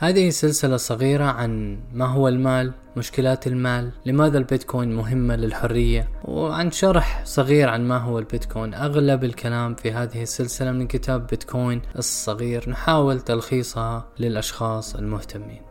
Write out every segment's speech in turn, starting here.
هذه سلسلة صغيرة عن ما هو المال مشكلات المال لماذا البيتكوين مهمة للحرية وعن شرح صغير عن ما هو البيتكوين. أغلب الكلام في هذه السلسلة من كتاب بيتكوين الصغير. نحاول تلخيصها للأشخاص المهتمين.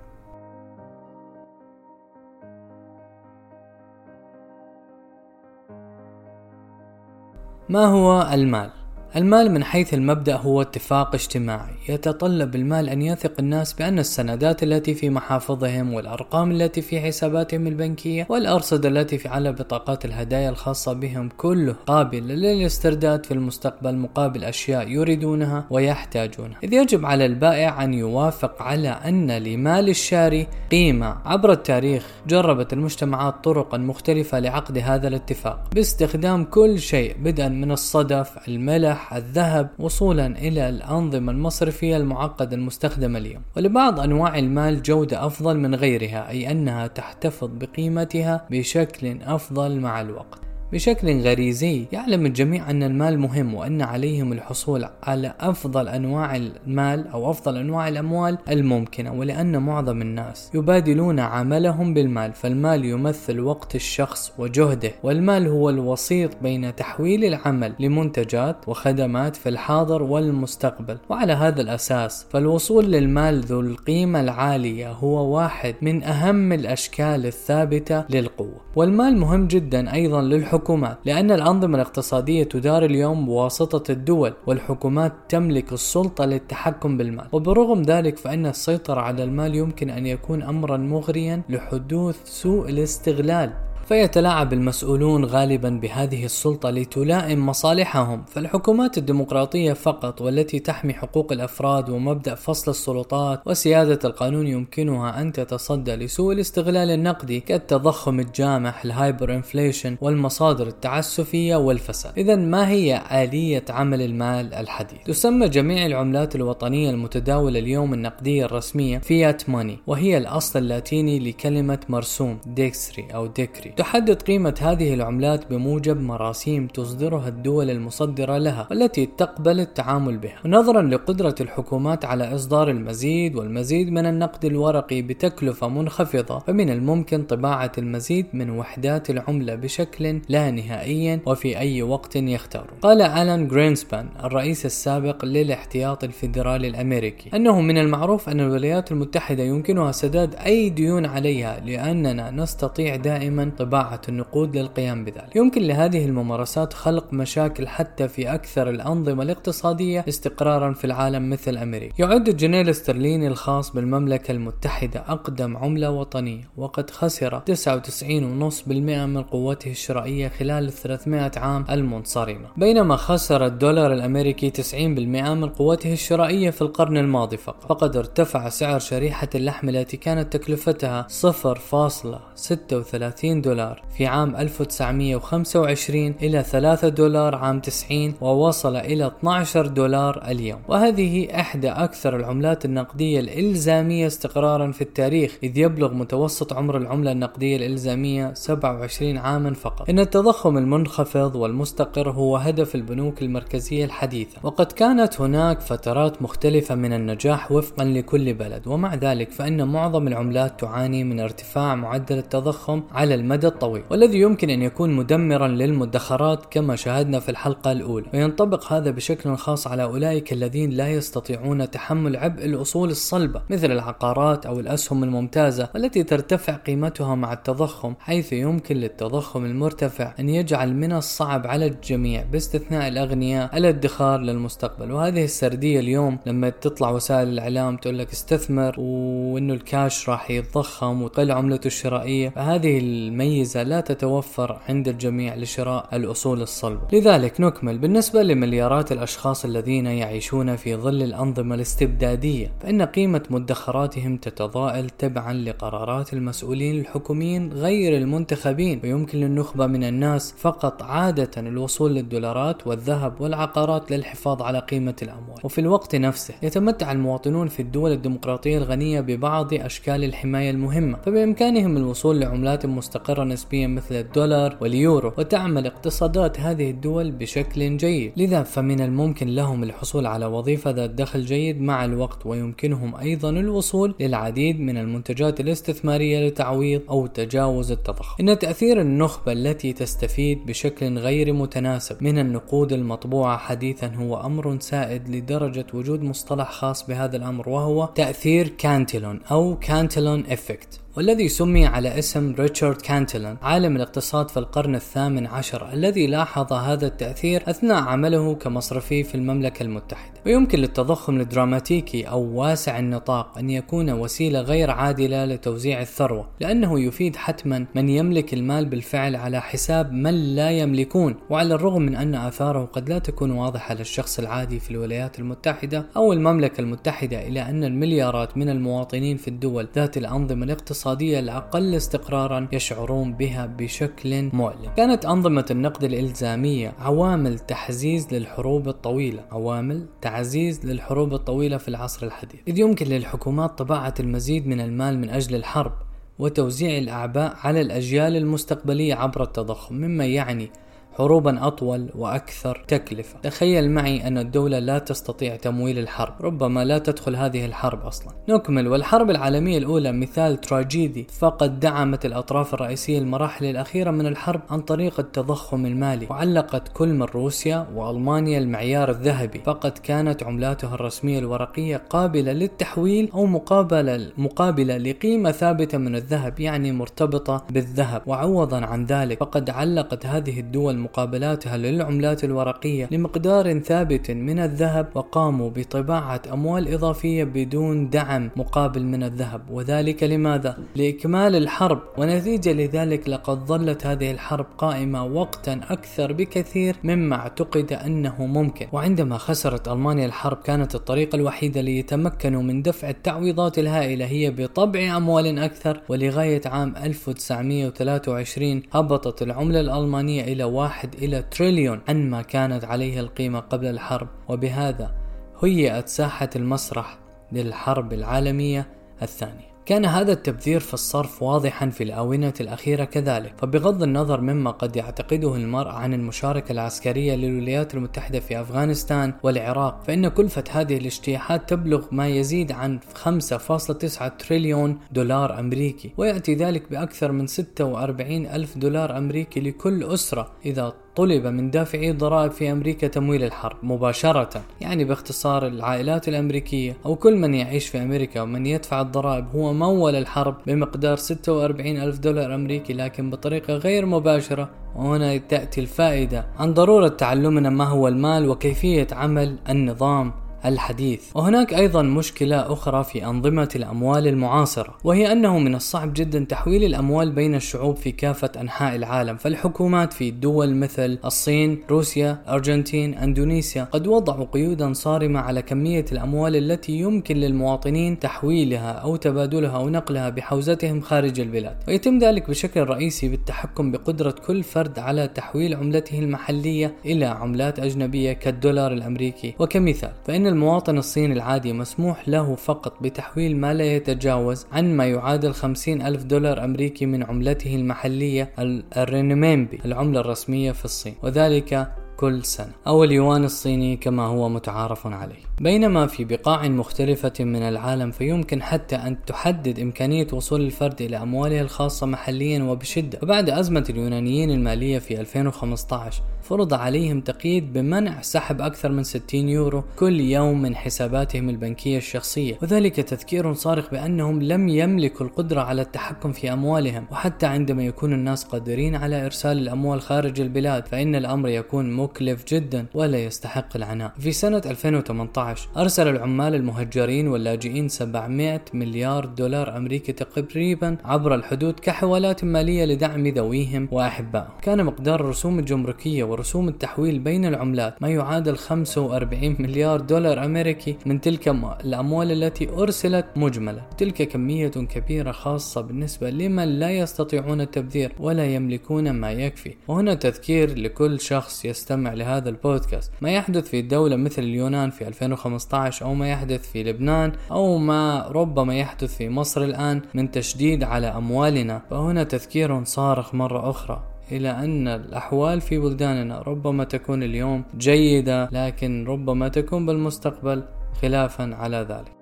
ما هو المال؟ المال من حيث المبدأ هو اتفاق اجتماعي. يتطلب المال أن يثق الناس بأن السندات التي في محافظهم والأرقام التي في حساباتهم البنكية والأرصدة التي في على بطاقات الهدايا الخاصة بهم كله قابل للاسترداد في المستقبل مقابل أشياء يريدونها ويحتاجونها. إذ يجب على البائع أن يوافق على أن لمال الشاري قيمة. عبر التاريخ جربت المجتمعات طرقا مختلفة لعقد هذا الاتفاق باستخدام كل شيء بدءا من الصدف الملح الذهب وصولا إلى الأنظمة المصرفية المعقدة المستخدمة اليوم. ولبعض أنواع المال جودة أفضل من غيرها أي أنها تحتفظ بقيمتها بشكل أفضل مع الوقت. بشكل غريزي يعلم الجميع أن المال مهم وأن عليهم الحصول على أفضل أنواع المال أو أفضل أنواع الأموال الممكنة ولأن معظم الناس يبادلون عملهم بالمال فالمال يمثل وقت الشخص وجهده والمال هو الوسيط بين تحويل العمل لمنتجات وخدمات في الحاضر والمستقبل. وعلى هذا الأساس فالوصول للمال ذو القيمة العالية هو واحد من أهم الأشكال الثابتة للقوة. والمال مهم جدا أيضا للحكومة الحكومات لأن الأنظمة الاقتصادية تدار اليوم بواسطة الدول والحكومات تملك السلطة للتحكم بالمال. وبرغم ذلك فإن السيطرة على المال يمكن أن يكون أمرا مغريا لحدوث سوء الاستغلال. فيتلاعب المسؤولون غالبا بهذه السلطة لتلائم مصالحهم فالحكومات الديمقراطية فقط والتي تحمي حقوق الأفراد ومبدأ فصل السلطات وسيادة القانون يمكنها أن تتصدى لسوء الاستغلال النقدي كالتضخم الجامح ال hyperinflation والمصادر التعسفية والفساد إذا ما هي آلية عمل المال الحديث؟ تسمى جميع العملات الوطنية المتداولة اليوم النقدية الرسمية fiat money وهي الأصل اللاتيني لكلمة مرسوم decree أو decree تحدد قيمة هذه العملات بموجب مراسيم تصدرها الدول المصدرة لها والتي تقبل التعامل بها ونظرا لقدرة الحكومات على إصدار المزيد والمزيد من النقد الورقي بتكلفة منخفضة فمن الممكن طباعة المزيد من وحدات العملة بشكل لا نهائي وفي أي وقت يختار قال ألان جرينسبان الرئيس السابق للاحتياط الفيدرالي الأمريكي أنه من المعروف أن الولايات المتحدة يمكنها سداد أي ديون عليها لأننا نستطيع دائما طباعة النقود للقيام بذلك. يمكن لهذه الممارسات خلق مشاكل حتى في أكثر الأنظمة الاقتصادية استقرارا في العالم مثل أمريكا. يعد الجنيه الاسترليني الخاص بالمملكة المتحدة أقدم عملة وطنية وقد خسر 99.5% من قوته الشرائية خلال 300 عام المنصرمة. بينما خسر الدولار الأمريكي 90% من قوته الشرائية في القرن الماضي فقط. فقد ارتفع سعر شريحة اللحم التي كانت تكلفتها 0.36 دولار دولار في عام 1925 إلى 3 دولار عام 90 ووصل إلى 12 دولار اليوم. وهذه إحدى أكثر العملات النقدية الإلزامية استقرارا في التاريخ إذ يبلغ متوسط عمر العملة النقدية الإلزامية 27 عاما فقط. إن التضخم المنخفض والمستقر هو هدف البنوك المركزية الحديثة. وقد كانت هناك فترات مختلفة من النجاح وفقا لكل بلد. ومع ذلك فإن معظم العملات تعاني من ارتفاع معدل التضخم على المدى الطويل والذي يمكن أن يكون مدمرا للمدخرات كما شاهدنا في الحلقة الأولى. وينطبق هذا بشكل خاص على أولئك الذين لا يستطيعون تحمل عبء الأصول الصلبة مثل العقارات أو الأسهم الممتازة والتي ترتفع قيمتها مع التضخم حيث يمكن للتضخم المرتفع أن يجعل من الصعب على الجميع باستثناء الأغنياء الادخار للمستقبل. وهذه السردية اليوم لما تطلع وسائل الإعلام تقول لك استثمر وإنه الكاش راح يتضخم وقل عملته الشرائية. فهذه الميزة ميزة لا تتوفر عند الجميع لشراء الأصول الصلبة لذلك نكمل بالنسبة لمليارات الأشخاص الذين يعيشون في ظل الأنظمة الاستبدادية فإن قيمة مدخراتهم تتضاءل تبعا لقرارات المسؤولين الحكوميين غير المنتخبين ويمكن للنخبة من الناس فقط عادة الوصول للدولارات والذهب والعقارات للحفاظ على قيمة الأموال. وفي الوقت نفسه يتمتع المواطنون في الدول الديمقراطية الغنية ببعض أشكال الحماية المهمة فبإمكانهم الوصول لعملات مستقرة مستقرة نسبيا مثل الدولار واليورو وتعمل اقتصادات هذه الدول بشكل جيد. لذا فمن الممكن لهم الحصول على وظيفة ذات دخل جيد مع الوقت ويمكنهم أيضا الوصول للعديد من المنتجات الاستثمارية لتعويض أو تجاوز التضخم. إن تأثير النخبة التي تستفيد بشكل غير متناسب من النقود المطبوعة حديثا هو أمر سائد لدرجة وجود مصطلح خاص بهذا الأمر وهو تأثير كانتلون أو Cantillon effect. والذي سمي على اسم ريتشارد كانتلون عالم الاقتصاد في القرن الثامن عشر الذي لاحظ هذا التأثير أثناء عمله كمصرفي في المملكة المتحدة. ويمكن للتضخم الدراماتيكي أو واسع النطاق أن يكون وسيلة غير عادلة لتوزيع الثروة لأنه يفيد حتما من يملك المال بالفعل على حساب من لا يملكون وعلى الرغم من أن آثاره قد لا تكون واضحة للشخص العادي في الولايات المتحدة أو المملكة المتحدة إلا أن المليارات من المواطنين في الدول ذات الأنظمة الاقتصادية الاقتصادية الأقل استقرارا يشعرون بها بشكل مؤلم. كانت أنظمة النقد الإلزامية عوامل تحزيز للحروب الطويلة عوامل تعزيز للحروب الطويلة في العصر الحديث. إذ يمكن للحكومات طباعة المزيد من المال من أجل الحرب وتوزيع الأعباء على الأجيال المستقبلية عبر التضخم مما يعني حروبا أطول وأكثر تكلفة. تخيل معي أن الدولة لا تستطيع تمويل الحرب. ربما لا تدخل هذه الحرب أصلا. نكمل. والحرب العالمية الأولى مثال تراجيدي. فقد دعمت الأطراف الرئيسية المراحل الأخيرة من الحرب عن طريق التضخم المالي. وعلقت كل من روسيا وألمانيا المعيار الذهبي. فقد كانت عملاتها الرسمية الورقية قابلة للتحويل أو مقابلة مقابلة لقيمة ثابتة من الذهب يعني مرتبطة بالذهب. وعوضا عن ذلك فقد علقت هذه الدول مقابلاتها للعملات الورقية لمقدار ثابت من الذهب وقاموا بطباعة أموال إضافية بدون دعم مقابل من الذهب. وذلك لماذا؟ لإكمال الحرب. ونتيجة لذلك لقد ظلت هذه الحرب قائمة وقتا أكثر بكثير مما اعتقد أنه ممكن. وعندما خسرت ألمانيا الحرب كانت الطريقة الوحيدة ليتمكنوا من دفع التعويضات الهائلة هي بطبع أموال أكثر. ولغاية عام 1923 هبطت العملة الألمانية إلى واحد إلى تريليون عن ما كانت عليه القيمة قبل الحرب وبهذا هيئت ساحة المسرح للحرب العالمية الثانية. كان هذا التبذير في الصرف واضحا في الآونة الأخيرة كذلك. فبغض النظر مما قد يعتقده المرء عن المشاركة العسكرية للولايات المتحدة في أفغانستان والعراق فإن كلفة هذه الاجتياحات تبلغ ما يزيد عن 5.9 تريليون دولار أمريكي ويأتي ذلك بأكثر من 46 ألف دولار أمريكي لكل أسرة إذا طلب من دافعي الضرائب في أمريكا تمويل الحرب مباشرة يعني باختصار العائلات الأمريكية أو كل من يعيش في أمريكا ومن يدفع الضرائب. هو مول الحرب بمقدار 46 ألف دولار أمريكي لكن بطريقة غير مباشرة. وهنا تأتي الفائدة. عن ضرورة تعلمنا ما هو المال وكيفية عمل النظام. الحديث. وهناك أيضا مشكلة أخرى في أنظمة الأموال المعاصرة وهي أنه من الصعب جدا تحويل الأموال بين الشعوب في كافة أنحاء العالم. فالحكومات في دول مثل الصين روسيا أرجنتين أندونيسيا قد وضعوا قيودا صارمة على كمية الأموال التي يمكن للمواطنين تحويلها أو تبادلها أو نقلها بحوزتهم خارج البلاد. ويتم ذلك بشكل رئيسي بالتحكم بقدرة كل فرد على تحويل عملته المحلية إلى عملات أجنبية كالدولار الأمريكي. وكمثال المواطن الصيني العادي مسموح له فقط بتحويل ما لا يتجاوز عن ما يعادل 50 ألف دولار أمريكي من عملته المحلية الرينمينبي العملة الرسمية في الصين وذلك كل سنة أو اليوان الصيني كما هو متعارف عليه. بينما في بقاع مختلفة من العالم فيمكن حتى أن تحدد إمكانية وصول الفرد إلى أمواله الخاصة محليا وبشدة. وبعد أزمة اليونانيين المالية في 2015 فرض عليهم تقييد بمنع سحب أكثر من 60 يورو كل يوم من حساباتهم البنكية الشخصية. وذلك تذكير صارخ بأنهم لم يملكوا القدرة على التحكم في أموالهم. وحتى عندما يكون الناس قادرين على إرسال الأموال خارج البلاد فإن الأمر يكون مكلف جدا ولا يستحق العناء. في سنة 2018 أرسل العمال المهجرين واللاجئين 700 مليار دولار أمريكي تقريبا عبر الحدود كحوالات مالية لدعم ذويهم وأحبائهم. كان مقدار الرسوم الجمركية ورسوم التحويل بين العملات ما يعادل 45 مليار دولار أمريكي من تلك الأموال التي أرسلت مجملة. تلك كمية كبيرة خاصة بالنسبة لمن لا يستطيعون التبذير ولا يملكون ما يكفي. وهنا تذكير لكل شخص يستمع لهذا البودكاست. ما يحدث في دولة مثل اليونان في 2015 أو ما يحدث في لبنان أو ما ربما يحدث في مصر الآن من تشديد على أموالنا. فهنا تذكير صارخ مرة أخرى. إلى أن الأحوال في بلداننا ربما تكون اليوم جيدة لكن ربما تكون بالمستقبل خلافا على ذلك.